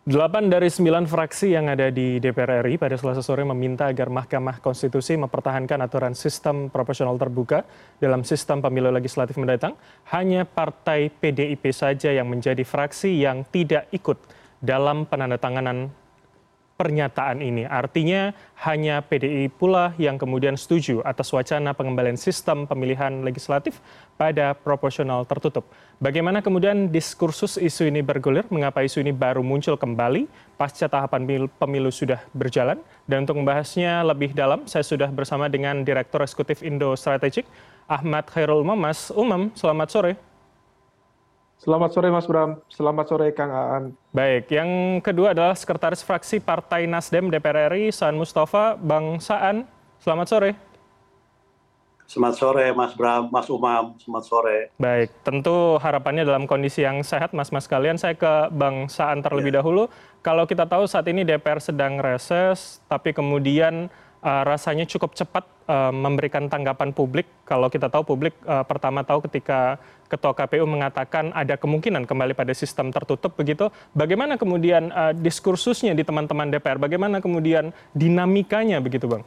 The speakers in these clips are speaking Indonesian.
Delapan dari sembilan fraksi yang ada di DPR RI pada selasa sore meminta agar Mahkamah Konstitusi mempertahankan aturan sistem proporsional terbuka dalam sistem pemilu legislatif mendatang. Hanya Partai PDIP saja yang menjadi fraksi yang tidak ikut dalam penandatanganan pernyataan ini. Artinya hanya PDI pula yang kemudian setuju atas wacana pengembalian sistem pemilihan legislatif pada proporsional tertutup. Bagaimana kemudian diskursus isu ini bergulir? Mengapa isu ini baru muncul kembali pasca tahapan pemilu sudah berjalan? Dan untuk membahasnya lebih dalam, saya sudah bersama dengan Direktur Eksekutif Indo Strategik, Ahmad Khairul Umam. Mas Umam, selamat sore. Selamat sore Mas Bram, selamat sore Kang Aan. Baik, yang kedua adalah Sekretaris Fraksi Partai Nasdem DPR RI, Saan Mustafa. Bang Saan, selamat sore. Selamat sore Mas Bram, Mas Umam, selamat sore. Baik, tentu harapannya dalam kondisi yang sehat Mas-Mas kalian. Saya ke Bang Saan terlebih ya. dahulu. Kalau kita tahu saat ini DPR sedang reses, tapi kemudian uh, rasanya cukup cepat uh, memberikan tanggapan publik. Kalau kita tahu publik uh, pertama tahu ketika ketua KPU mengatakan ada kemungkinan kembali pada sistem tertutup begitu. Bagaimana kemudian uh, diskursusnya di teman-teman DPR? Bagaimana kemudian dinamikanya begitu, Bang?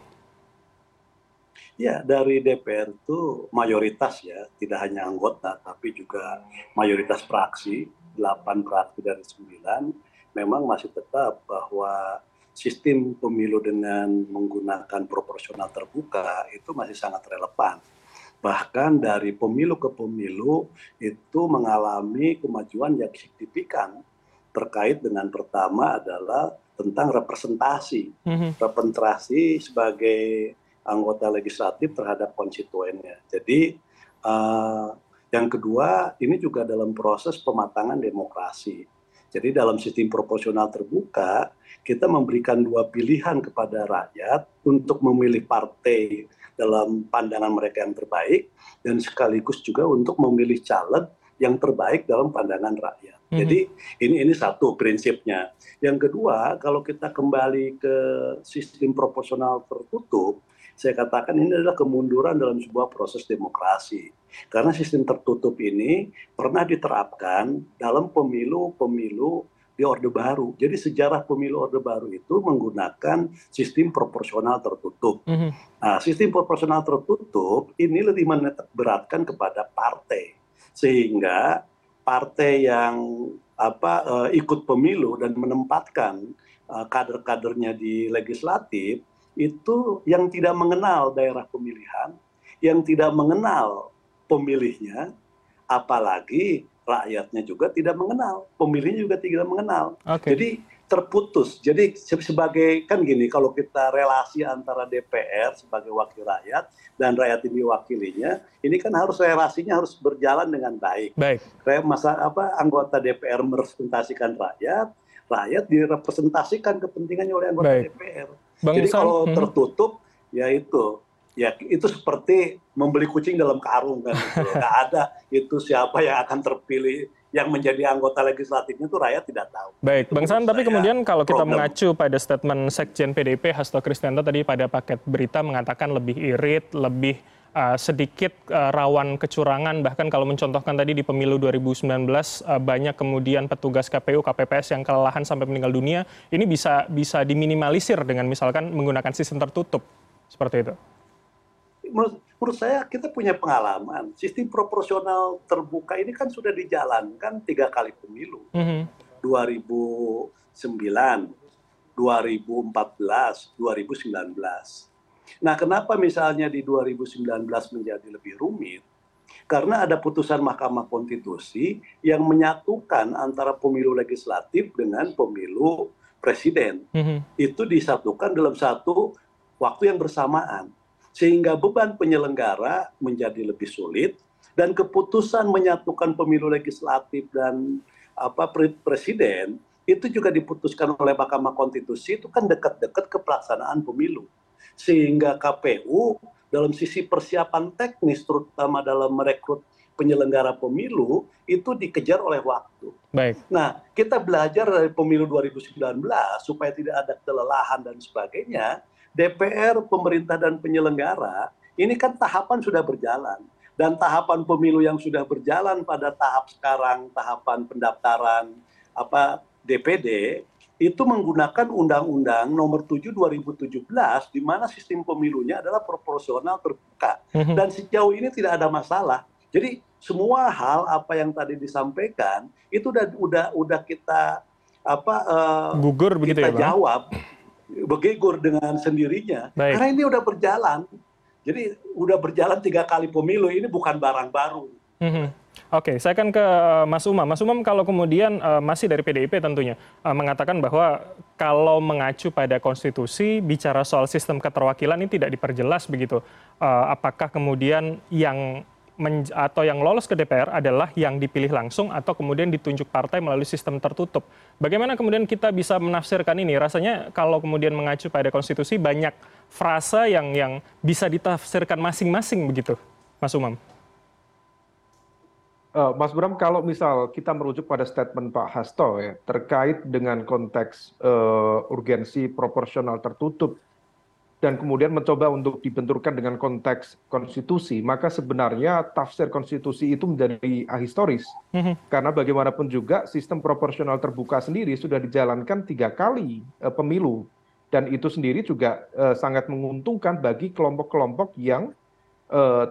Ya, dari DPR itu mayoritas ya, tidak hanya anggota, tapi juga mayoritas fraksi, 8 fraksi dari 9, memang masih tetap bahwa sistem pemilu dengan menggunakan proporsional terbuka itu masih sangat relevan. Bahkan dari pemilu ke pemilu itu mengalami kemajuan yang signifikan terkait dengan pertama adalah tentang representasi. Mm-hmm. Representasi sebagai anggota legislatif terhadap konstituennya. Jadi uh, yang kedua ini juga dalam proses pematangan demokrasi. Jadi dalam sistem proporsional terbuka, kita memberikan dua pilihan kepada rakyat untuk memilih partai dalam pandangan mereka yang terbaik dan sekaligus juga untuk memilih caleg yang terbaik dalam pandangan rakyat. Mm -hmm. Jadi ini ini satu prinsipnya. Yang kedua, kalau kita kembali ke sistem proporsional tertutup, saya katakan ini adalah kemunduran dalam sebuah proses demokrasi. Karena sistem tertutup ini pernah diterapkan dalam pemilu-pemilu di Orde Baru. Jadi sejarah pemilu Orde Baru itu menggunakan sistem proporsional tertutup. Mm -hmm. Nah, sistem proporsional tertutup ini lebih beratkan kepada partai, sehingga partai yang apa uh, ikut pemilu dan menempatkan uh, kader-kadernya di legislatif itu yang tidak mengenal daerah pemilihan, yang tidak mengenal pemilihnya, apalagi rakyatnya juga tidak mengenal, pemilihnya juga tidak mengenal. Okay. Jadi terputus. Jadi sebagai kan gini, kalau kita relasi antara DPR sebagai wakil rakyat dan rakyat ini wakilinya, ini kan harus relasinya harus berjalan dengan baik. Baik. Masa apa anggota DPR merepresentasikan rakyat, rakyat direpresentasikan kepentingannya oleh anggota Baik. DPR. Bang Jadi kalau hmm. tertutup, ya itu ya itu seperti membeli kucing dalam karung kan gitu. nggak ada itu siapa yang akan terpilih yang menjadi anggota legislatifnya itu rakyat tidak tahu. Baik, Bang San, tapi kemudian kalau kita problem. mengacu pada statement Sekjen PDP Hasto Kristianto tadi pada paket berita mengatakan lebih irit, lebih uh, sedikit uh, rawan kecurangan. Bahkan kalau mencontohkan tadi di pemilu 2019 uh, banyak kemudian petugas KPU KPPS yang kelelahan sampai meninggal dunia. Ini bisa bisa diminimalisir dengan misalkan menggunakan sistem tertutup. Seperti itu. Menurut, menurut saya kita punya pengalaman. Sistem proporsional terbuka ini kan sudah dijalankan tiga kali pemilu. Mm -hmm. 2009 2014 2019 Nah, kenapa misalnya di 2019 menjadi lebih rumit? Karena ada putusan Mahkamah Konstitusi yang menyatukan antara pemilu legislatif dengan pemilu presiden. Mm -hmm. Itu disatukan dalam satu waktu yang bersamaan. Sehingga beban penyelenggara menjadi lebih sulit dan keputusan menyatukan pemilu legislatif dan apa presiden itu juga diputuskan oleh Mahkamah Konstitusi itu kan dekat-dekat ke pelaksanaan pemilu sehingga kpu dalam sisi persiapan teknis terutama dalam merekrut penyelenggara pemilu itu dikejar oleh waktu. Baik. Nah, kita belajar dari pemilu 2019 supaya tidak ada kelelahan dan sebagainya. DPR, pemerintah dan penyelenggara ini kan tahapan sudah berjalan dan tahapan pemilu yang sudah berjalan pada tahap sekarang tahapan pendaftaran apa DPD itu menggunakan Undang-Undang Nomor 7 2017 di mana sistem pemilunya adalah proporsional terbuka Mhm. dan sejauh ini tidak ada masalah. Jadi semua hal apa yang tadi disampaikan itu udah udah udah kita apa eh, Gugur begitu kita ya, Bang? jawab begigur dengan sendirinya Baik. karena ini udah berjalan. Jadi udah berjalan tiga kali pemilu ini bukan barang baru. Mhm. Oke, saya akan ke eh, Mas Umam. Mas Umam, kalau kemudian eh, masih dari PDIP tentunya eh, mengatakan bahwa kalau mengacu pada konstitusi bicara soal sistem keterwakilan ini tidak diperjelas begitu. Apakah kemudian yang atau yang lolos ke DPR adalah yang dipilih langsung atau kemudian ditunjuk partai melalui sistem tertutup. Bagaimana kemudian kita bisa menafsirkan ini? Rasanya kalau kemudian mengacu pada konstitusi banyak frasa yang yang bisa ditafsirkan masing-masing begitu, Mas Umam. Eh, Mas Bram, kalau misal kita merujuk pada statement Pak Hasto ya terkait dengan konteks eh, urgensi proporsional tertutup dan kemudian mencoba untuk dibenturkan dengan konteks konstitusi, maka sebenarnya tafsir konstitusi itu menjadi ahistoris. Mhm. Karena bagaimanapun juga sistem proporsional terbuka sendiri sudah dijalankan tiga kali eh, pemilu dan itu sendiri juga eh, sangat menguntungkan bagi kelompok-kelompok yang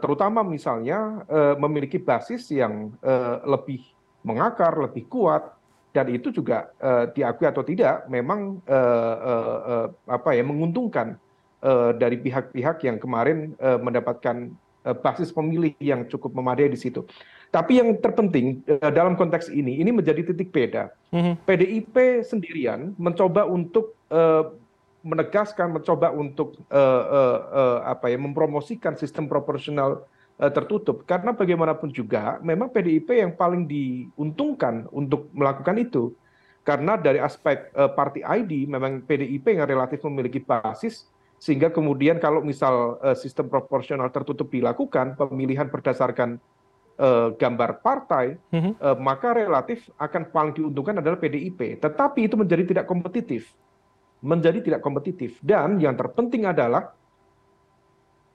terutama misalnya eh, memiliki basis yang eh, lebih mengakar, lebih kuat dan itu juga eh, diakui atau tidak memang eh, eh, eh, apa ya menguntungkan eh, dari pihak-pihak yang kemarin eh, mendapatkan eh, basis pemilih yang cukup memadai di situ. Tapi yang terpenting eh, dalam konteks ini, ini menjadi titik beda. PDIP sendirian mencoba untuk eh, menegaskan, mencoba untuk eh, eh, eh, apa ya mempromosikan sistem proporsional tertutup karena bagaimanapun juga memang PDIP yang paling diuntungkan untuk melakukan itu karena dari aspek party ID memang PDIP yang relatif memiliki basis sehingga kemudian kalau misal sistem proporsional tertutup dilakukan pemilihan berdasarkan eh, gambar partai Mhm. eh, maka relatif akan paling diuntungkan adalah PDIP. Tetapi itu menjadi tidak kompetitif. Menjadi tidak kompetitif. Dan yang terpenting adalah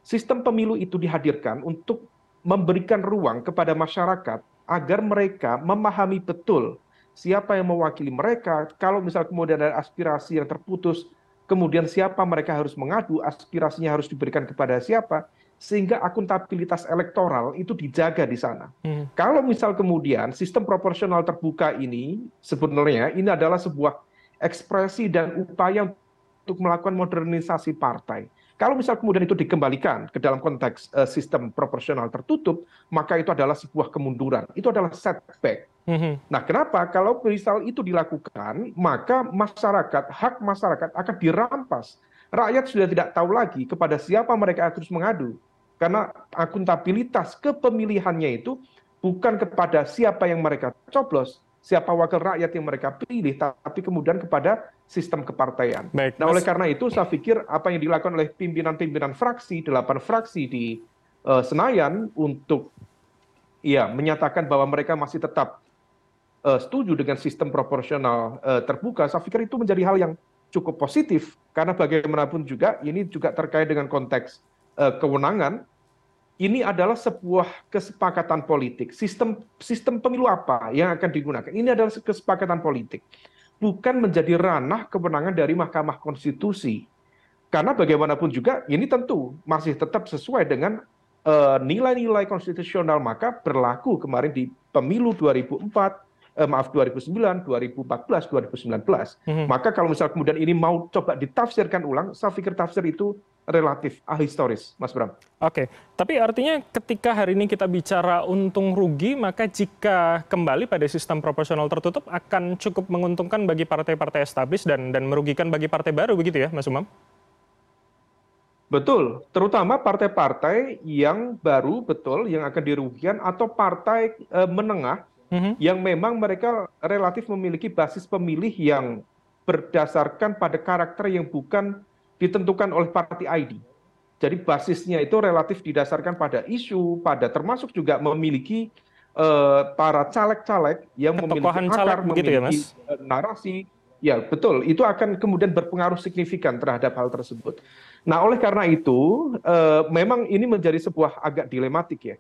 sistem pemilu itu dihadirkan untuk memberikan ruang kepada masyarakat agar mereka memahami betul siapa yang mewakili mereka. Kalau misal kemudian ada aspirasi yang terputus, kemudian siapa mereka harus mengadu, aspirasinya harus diberikan kepada siapa, sehingga akuntabilitas elektoral itu dijaga di sana. Mhm. Kalau misal kemudian sistem proporsional terbuka ini sebenarnya ini adalah sebuah ekspresi dan upaya untuk melakukan modernisasi partai. Kalau misal kemudian itu dikembalikan ke dalam konteks eh, sistem proporsional tertutup, maka itu adalah sebuah kemunduran. Itu adalah setback. Mhm. Nah, kenapa? Kalau misal itu dilakukan, maka masyarakat, hak masyarakat akan dirampas. Rakyat sudah tidak tahu lagi kepada siapa mereka harus mengadu. Karena akuntabilitas kepemilihannya itu bukan kepada siapa yang mereka coblos, siapa wakil rakyat yang mereka pilih, tapi kemudian kepada sistem kepartaian. Baik, Nah, oleh karena itu saya pikir apa yang dilakukan oleh pimpinan-pimpinan fraksi, delapan fraksi di eh, Senayan untuk ya menyatakan bahwa mereka masih tetap eh, setuju dengan sistem proporsional eh, terbuka, saya pikir itu menjadi hal yang cukup positif karena bagaimanapun juga ini juga terkait dengan konteks eh, kewenangan. Ini adalah sebuah kesepakatan politik. Sistem sistem pemilu apa yang akan digunakan? Ini adalah kesepakatan politik. Bukan menjadi ranah kewenangan dari Mahkamah Konstitusi. Karena bagaimanapun juga ini tentu masih tetap sesuai dengan eh, nilai-nilai konstitusional maka berlaku kemarin di pemilu 2004 eh, maaf 2009, 2014, 2019. Mhm. Maka kalau misal kemudian ini mau coba ditafsirkan ulang, saya pikir tafsir itu relatif ahistoris, Mas Bram. Oke, tapi artinya ketika hari ini kita bicara untung rugi, maka jika kembali pada sistem proporsional tertutup akan cukup menguntungkan bagi partai-partai establis dan dan merugikan bagi partai baru begitu ya, Mas Umam? Betul, terutama partai-partai yang baru betul yang akan dirugikan atau partai eh, menengah Mhm. yang memang mereka relatif memiliki basis pemilih yang berdasarkan pada karakter yang bukan ditentukan oleh party ID. Jadi basisnya itu relatif didasarkan pada isu, pada termasuk juga memiliki eh, para caleg-caleg yang memiliki Ketokohan caleg akar, begitu ya, memiliki Mas? eh, narasi. Ya, betul. Itu akan kemudian berpengaruh signifikan terhadap hal tersebut. Nah, oleh karena itu, eh, memang ini menjadi sebuah agak dilematik ya.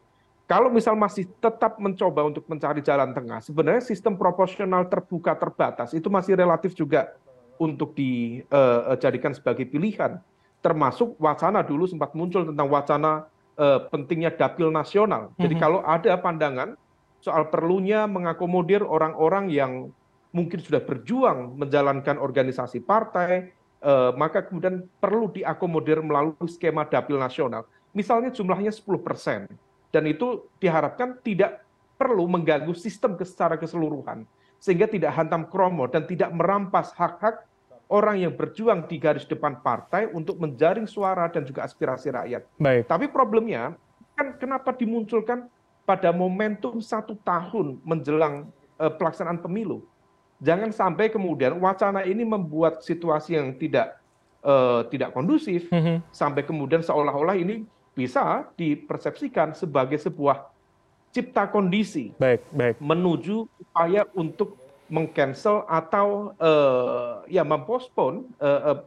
Kalau misal masih tetap mencoba untuk mencari jalan tengah, sebenarnya sistem proporsional terbuka terbatas itu masih relatif juga untuk dijadikan sebagai pilihan. Termasuk wacana dulu sempat muncul tentang wacana pentingnya dapil nasional. Jadi kalau ada pandangan soal perlunya mengakomodir orang orang yang mungkin sudah berjuang menjalankan organisasi partai maka kemudian perlu diakomodir melalui skema dapil nasional. Misalnya jumlahnya sepuluh persen. Dan itu diharapkan tidak perlu mengganggu sistem secara keseluruhan sehingga tidak hantam kromo dan tidak merampas hak hak orang yang berjuang di garis depan partai untuk menjaring suara dan juga aspirasi rakyat. Baik. Tapi problemnya kan kenapa dimunculkan pada momentum satu tahun menjelang uh, pelaksanaan pemilu. Jangan sampai kemudian wacana ini membuat situasi yang tidak uh, tidak kondusif mm -hmm. sampai kemudian seolah-olah ini bisa dipersepsikan sebagai sebuah cipta kondisi baik, baik. menuju upaya untuk mengcancel atau uh, ya mempospon uh, uh,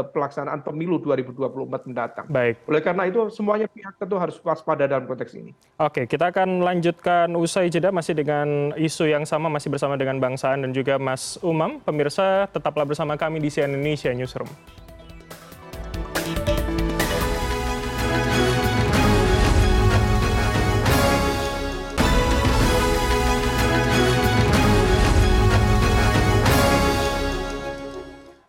uh, pelaksanaan pemilu 2024 mendatang. Baik. Oleh karena itu semuanya pihak tentu harus waspada dalam konteks ini. Oke, kita akan lanjutkan usai jeda masih dengan isu yang sama masih bersama dengan Bang Saan dan juga Mas Umam. Pemirsa tetaplah bersama kami di CNN Indonesia Newsroom.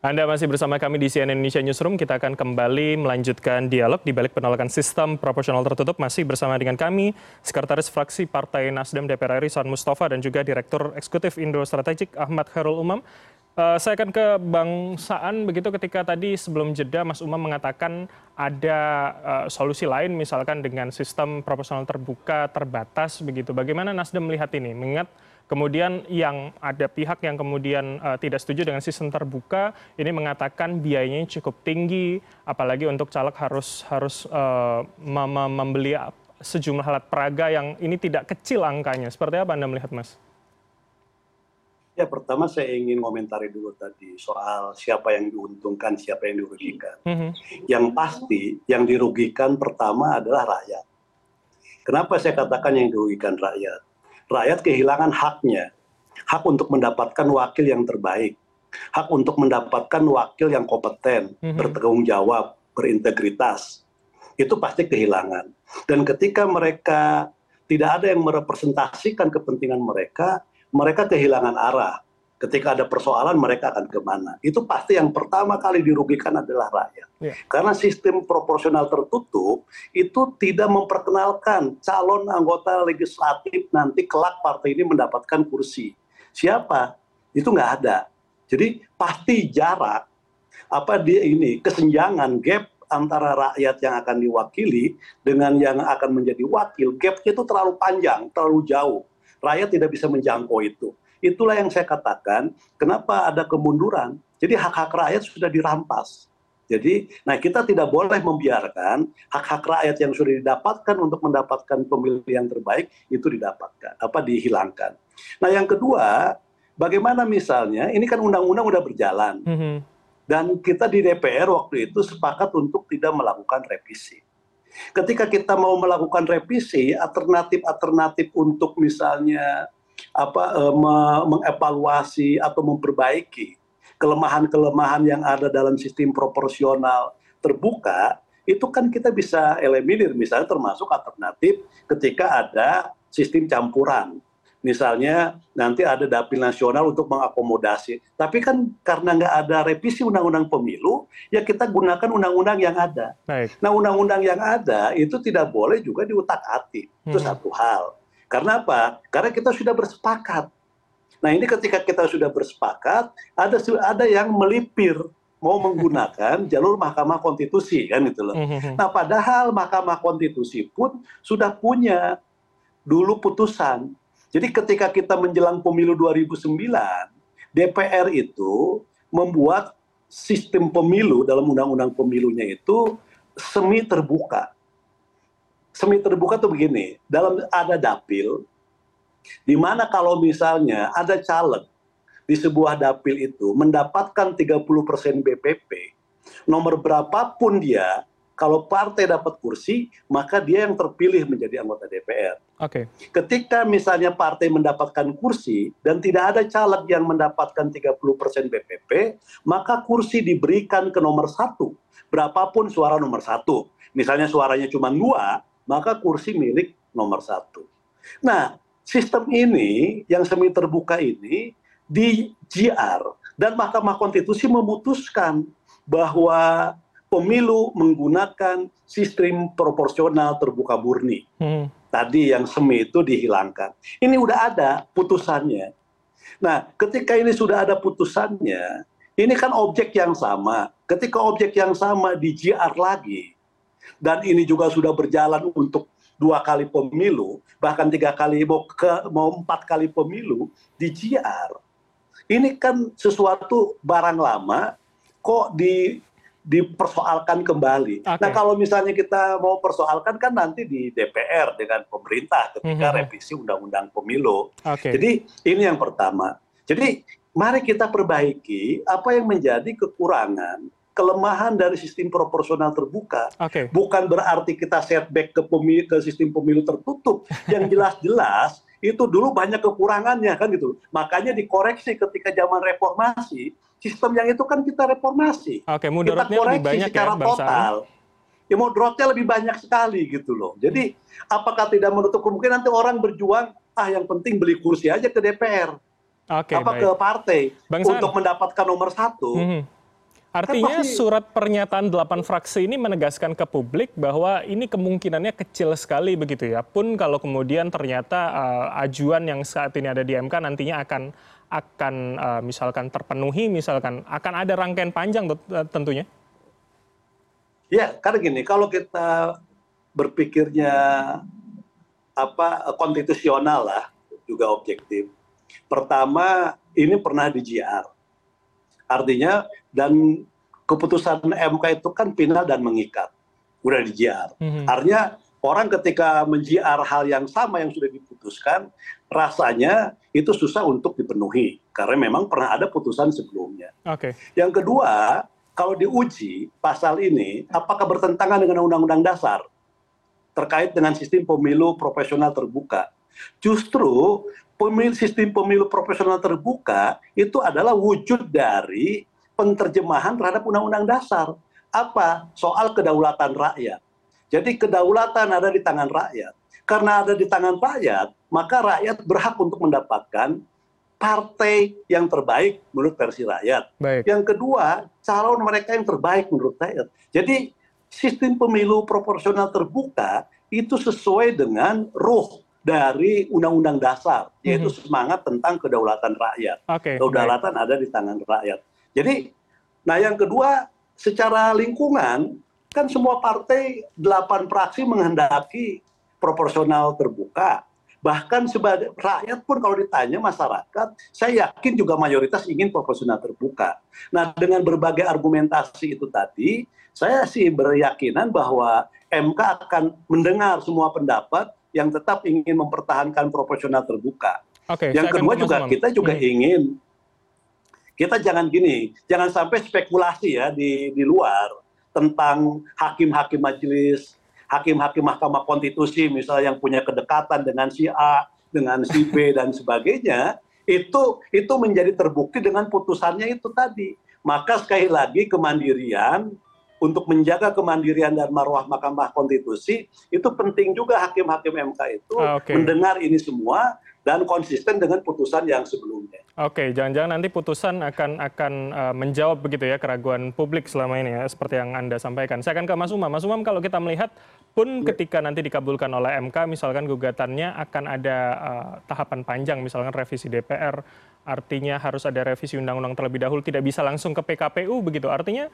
Anda masih bersama kami di CNN Indonesia Newsroom. Kita akan kembali melanjutkan dialog di balik penolakan sistem proporsional tertutup. Masih bersama dengan kami, Sekretaris Fraksi Partai Nasdem DPR RI, San Mustafa, dan juga Direktur Eksekutif Indo Strategik, Ahmad Khairul Umam. Uh, saya akan ke Bang Saan begitu ketika tadi sebelum jeda Mas Umam mengatakan ada uh, solusi lain misalkan dengan sistem proporsional terbuka terbatas begitu. Bagaimana Nasdem melihat ini? Mengingat kemudian yang ada pihak yang kemudian uh, tidak setuju dengan sistem terbuka ini mengatakan biayanya cukup tinggi apalagi untuk caleg harus harus uh, membeli sejumlah alat peraga yang ini tidak kecil angkanya seperti apa anda melihat mas? Ya pertama saya ingin komentari dulu tadi soal siapa yang diuntungkan, siapa yang dirugikan. Mm -hmm. Yang pasti yang dirugikan pertama adalah rakyat. Kenapa saya katakan yang dirugikan rakyat? Rakyat kehilangan haknya. Hak untuk mendapatkan wakil yang terbaik. Hak untuk mendapatkan wakil yang kompeten mhm. bertanggung jawab berintegritas. Itu pasti kehilangan. Dan ketika mereka tidak ada yang merepresentasikan kepentingan mereka mereka kehilangan arah ketika ada persoalan mereka akan ke mana. Itu pasti yang pertama kali dirugikan adalah rakyat. Yeah. karena sistem proporsional tertutup itu tidak memperkenalkan calon anggota legislatif nanti kelak partai ini mendapatkan kursi. Siapa? Itu nggak ada. Jadi pasti jarak apa dia ini kesenjangan gap antara rakyat yang akan diwakili dengan yang akan menjadi wakil gapnya itu terlalu panjang terlalu jauh. Rakyat tidak bisa menjangkau itu itulah yang saya katakan kenapa ada kemunduran? Jadi hak hak rakyat sudah dirampas. Jadi nah kita tidak boleh membiarkan hak hak rakyat yang sudah didapatkan untuk mendapatkan pemilih yang terbaik itu didapatkan apa dihilangkan. Nah yang kedua bagaimana misalnya ini kan undang-undang sudah berjalan. Mm -hmm. dan kita di DPR waktu itu sepakat untuk tidak melakukan revisi. Ketika kita mau melakukan revisi alternatif-alternatif untuk misalnya apa eh, mengevaluasi atau memperbaiki kelemahan-kelemahan yang ada dalam sistem proporsional terbuka itu kan kita bisa eliminir misalnya termasuk alternatif ketika ada sistem campuran. Misalnya nanti ada dapil nasional untuk mengakomodasi. Tapi kan karena nggak ada revisi undang-undang pemilu ya kita gunakan undang-undang yang ada. Baik. nah undang-undang yang ada itu tidak boleh juga diutak atik itu hmm. satu hal karena apa karena kita sudah bersepakat nah ini ketika kita sudah bersepakat ada ada yang melipir mau menggunakan jalur Mahkamah Konstitusi kan gitu loh. Nah, padahal Mahkamah Konstitusi pun sudah punya dulu putusan. Jadi ketika kita menjelang pemilu 2009, DPR itu membuat sistem pemilu dalam undang-undang pemilunya itu semi terbuka semi terbuka tuh begini, dalam ada dapil, di mana kalau misalnya ada caleg di sebuah dapil itu mendapatkan 30% BPP, nomor berapapun dia, kalau partai dapat kursi, maka dia yang terpilih menjadi anggota DPR. Oke. Ketika misalnya partai mendapatkan kursi dan tidak ada caleg yang mendapatkan 30% BPP, maka kursi diberikan ke nomor satu. Berapapun suara nomor satu. Misalnya suaranya cuma dua, maka kursi milik nomor satu. Nah, sistem ini yang semi terbuka ini di GR dan Mahkamah Konstitusi memutuskan bahwa pemilu menggunakan sistem proporsional terbuka murni. Hmm. Tadi yang semi itu dihilangkan. Ini udah ada putusannya. Nah, ketika ini sudah ada putusannya, ini kan objek yang sama. Ketika objek yang sama di GR lagi, dan ini juga sudah berjalan untuk dua kali pemilu, bahkan tiga kali mau ke mau empat kali pemilu di GR. Ini kan sesuatu barang lama kok di dipersoalkan kembali. Okay. Nah kalau misalnya kita mau persoalkan kan nanti di DPR dengan pemerintah ketika mm -hmm. revisi undang-undang pemilu. Okay. Jadi ini yang pertama. Jadi mari kita perbaiki apa yang menjadi kekurangan kelemahan dari sistem proporsional terbuka. Okay. Bukan berarti kita setback ke, pemilu, ke sistem pemilu tertutup. Yang jelas-jelas itu dulu banyak kekurangannya kan gitu. Makanya dikoreksi ketika zaman reformasi sistem yang itu kan kita reformasi. Oke, kita koreksi lebih banyak ya, secara ya, total. Ya mudaratnya lebih banyak sekali gitu loh. Jadi apakah tidak menutup kemungkinan nanti orang berjuang ah yang penting beli kursi aja ke DPR. Oke, apa baik. ke partai Bang untuk mendapatkan nomor satu. Hmm. Artinya kan pasti, surat pernyataan delapan fraksi ini menegaskan ke publik bahwa ini kemungkinannya kecil sekali begitu ya. Pun kalau kemudian ternyata uh, ajuan yang saat ini ada di MK nantinya akan akan uh, misalkan terpenuhi, misalkan akan ada rangkaian panjang uh, tentunya? Ya, karena gini, kalau kita berpikirnya apa konstitusional lah, juga objektif. Pertama, ini pernah di GR. Artinya dan keputusan MK itu kan final dan mengikat, udah di GR. Mm -hmm. Artinya orang ketika menjiar hal yang sama yang sudah diputuskan, rasanya itu susah untuk dipenuhi karena memang pernah ada putusan sebelumnya. Okay. Yang kedua, kalau diuji pasal ini apakah bertentangan dengan undang-undang dasar terkait dengan sistem pemilu profesional terbuka. Justru pemilu, sistem pemilu profesional terbuka itu adalah wujud dari penerjemahan terhadap undang-undang dasar. Apa? Soal kedaulatan rakyat. Jadi kedaulatan ada di tangan rakyat karena ada di tangan rakyat, maka rakyat berhak untuk mendapatkan partai yang terbaik menurut versi rakyat. Baik. Yang kedua, calon mereka yang terbaik menurut rakyat. Jadi sistem pemilu proporsional terbuka itu sesuai dengan ruh dari undang-undang dasar, yaitu mm -hmm. semangat tentang kedaulatan rakyat. Okay, kedaulatan baik. ada di tangan rakyat. Jadi, nah yang kedua, secara lingkungan kan semua partai delapan fraksi menghendaki proporsional terbuka. Bahkan sebagai rakyat pun kalau ditanya masyarakat, saya yakin juga mayoritas ingin proporsional terbuka. Nah, dengan berbagai argumentasi itu tadi, saya sih beryakinan bahwa MK akan mendengar semua pendapat yang tetap ingin mempertahankan proporsional terbuka. Oke, yang kedua juga kita juga hmm. ingin kita jangan gini, jangan sampai spekulasi ya di di luar tentang hakim-hakim majelis hakim-hakim Mahkamah Konstitusi misalnya yang punya kedekatan dengan si A, dengan si B dan sebagainya, itu itu menjadi terbukti dengan putusannya itu tadi. Maka sekali lagi kemandirian untuk menjaga kemandirian dan marwah Mahkamah Konstitusi itu penting juga hakim-hakim MK itu ah, okay. mendengar ini semua dan konsisten dengan putusan yang sebelumnya. Oke, jangan-jangan nanti putusan akan akan uh, menjawab begitu ya keraguan publik selama ini ya seperti yang Anda sampaikan. Saya akan ke Mas Umam. Mas Umam kalau kita melihat pun ya. ketika nanti dikabulkan oleh MK misalkan gugatannya akan ada uh, tahapan panjang misalkan revisi DPR artinya harus ada revisi undang-undang terlebih dahulu tidak bisa langsung ke PKPU begitu. Artinya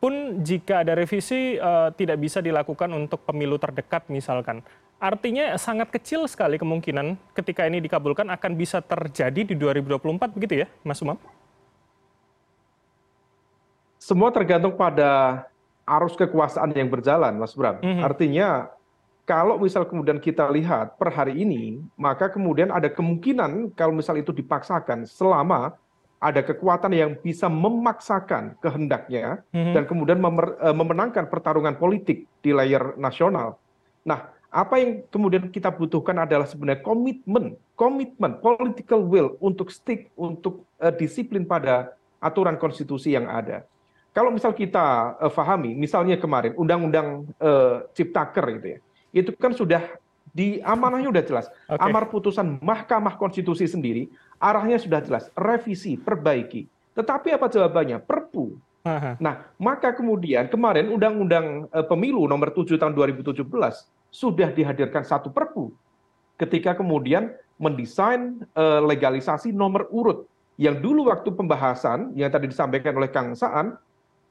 pun jika ada revisi uh, tidak bisa dilakukan untuk pemilu terdekat misalkan. Artinya sangat kecil sekali kemungkinan ketika ini dikabulkan akan bisa terjadi di 2024 begitu ya, Mas Umam? Semua tergantung pada arus kekuasaan yang berjalan, Mas Bram. Mm -hmm. Artinya kalau misal kemudian kita lihat per hari ini, maka kemudian ada kemungkinan kalau misal itu dipaksakan selama ada kekuatan yang bisa memaksakan kehendaknya hmm. dan kemudian memer, uh, memenangkan pertarungan politik di layar nasional. Nah, apa yang kemudian kita butuhkan adalah sebenarnya komitmen, komitmen political will untuk stick, untuk uh, disiplin pada aturan konstitusi yang ada. Kalau misal kita uh, pahami, misalnya kemarin undang-undang uh, Ciptaker itu ya, itu kan sudah di amanahnya sudah jelas. Okay. Amar putusan Mahkamah Konstitusi sendiri arahnya sudah jelas, revisi, perbaiki. Tetapi apa jawabannya? Perpu. Aha. Nah, maka kemudian kemarin Undang-Undang uh, Pemilu nomor 7 tahun 2017 sudah dihadirkan satu perpu. Ketika kemudian mendesain uh, legalisasi nomor urut yang dulu waktu pembahasan yang tadi disampaikan oleh Kang Saan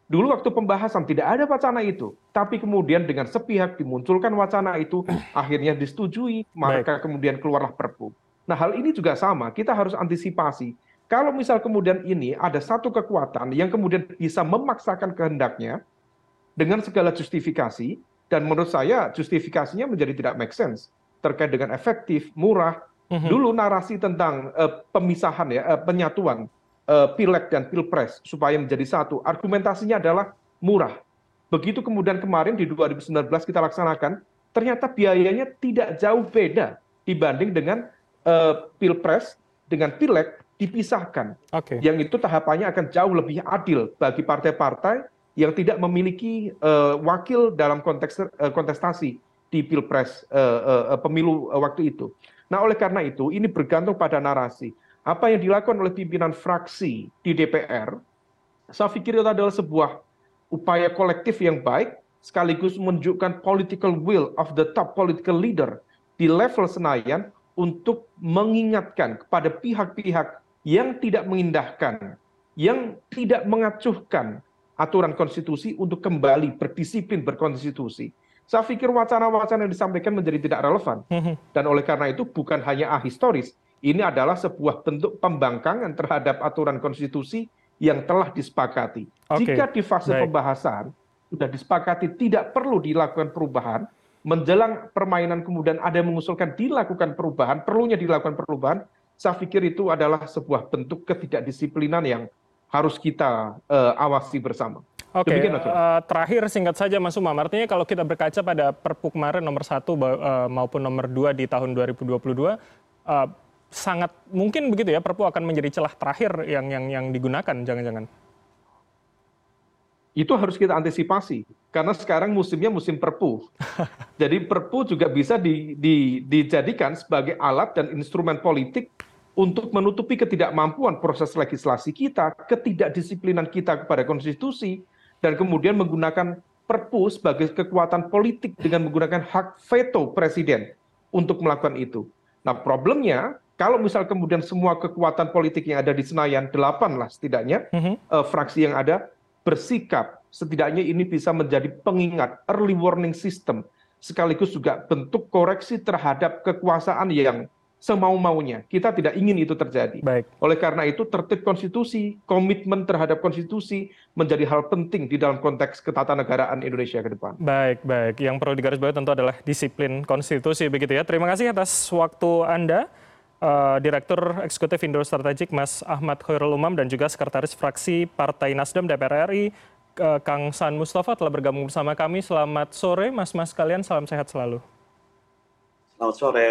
dulu waktu pembahasan tidak ada wacana itu, tapi kemudian dengan sepihak dimunculkan wacana itu, akhirnya disetujui, maka Baik. kemudian keluarlah perpu. Nah hal ini juga sama, kita harus antisipasi. Kalau misal kemudian ini ada satu kekuatan yang kemudian bisa memaksakan kehendaknya dengan segala justifikasi, dan menurut saya justifikasinya menjadi tidak make sense terkait dengan efektif, murah. Mhm. Dulu narasi tentang uh, pemisahan ya, uh, penyatuan pileg dan pilpres supaya menjadi satu. Argumentasinya adalah murah. Begitu kemudian kemarin di 2019 kita laksanakan, ternyata biayanya tidak jauh beda dibanding dengan uh, pilpres dengan pileg dipisahkan. Okay. Yang itu tahapannya akan jauh lebih adil bagi partai-partai yang tidak memiliki uh, wakil dalam konteks uh, kontestasi di pilpres uh, uh, pemilu uh, waktu itu. Nah, oleh karena itu ini bergantung pada narasi apa yang dilakukan oleh pimpinan fraksi di dpr saya pikir itu adalah sebuah upaya kolektif yang baik sekaligus menunjukkan political will of the top political leader di level Senayan untuk mengingatkan kepada pihak-pihak yang tidak mengindahkan, yang tidak mengacuhkan aturan konstitusi untuk kembali berdisiplin berkonstitusi. Saya pikir wacana-wacana yang disampaikan menjadi tidak relevan. Mhm. Dan oleh karena itu bukan hanya ahistoris, ini adalah sebuah bentuk pembangkangan terhadap aturan konstitusi yang telah disepakati. Okay. Jika di fase Baik. pembahasan sudah disepakati tidak perlu dilakukan perubahan, menjelang permainan kemudian ada yang mengusulkan dilakukan perubahan, perlunya dilakukan perubahan, saya pikir itu adalah sebuah bentuk ketidakdisiplinan yang harus kita uh, awasi bersama. Oke, okay. uh, terakhir singkat saja Mas Umam, artinya kalau kita berkaca pada Perpu kemarin nomor satu uh, maupun nomor dua di tahun 2022, uh, sangat mungkin begitu ya perpu akan menjadi celah terakhir yang yang yang digunakan jangan-jangan. Itu harus kita antisipasi karena sekarang musimnya musim perpu. Jadi perpu juga bisa di, di, dijadikan sebagai alat dan instrumen politik untuk menutupi ketidakmampuan proses legislasi kita ketidakdisiplinan kita kepada konstitusi dan kemudian menggunakan perpu sebagai kekuatan politik dengan menggunakan hak veto presiden untuk melakukan itu. Nah problemnya kalau misal kemudian semua kekuatan politik yang ada di Senayan, delapan lah setidaknya, uh, fraksi yang ada, bersikap, setidaknya ini bisa menjadi pengingat, early warning system, sekaligus juga bentuk koreksi terhadap kekuasaan yang semau-maunya. Kita tidak ingin itu terjadi. Baik. Oleh karena itu, tertib konstitusi, komitmen terhadap konstitusi menjadi hal penting di dalam konteks ketatanegaraan Indonesia ke depan. Baik, baik. Yang perlu digarisbawahi tentu adalah disiplin konstitusi begitu ya. Terima kasih atas waktu Anda. Uh, Direktur Eksekutif Indo Strategik Mas Ahmad Khairul Umam dan juga Sekretaris Fraksi Partai Nasdem DPR RI uh, Kang San Mustafa telah bergabung bersama kami. Selamat sore Mas-mas kalian, salam sehat selalu. Selamat sore.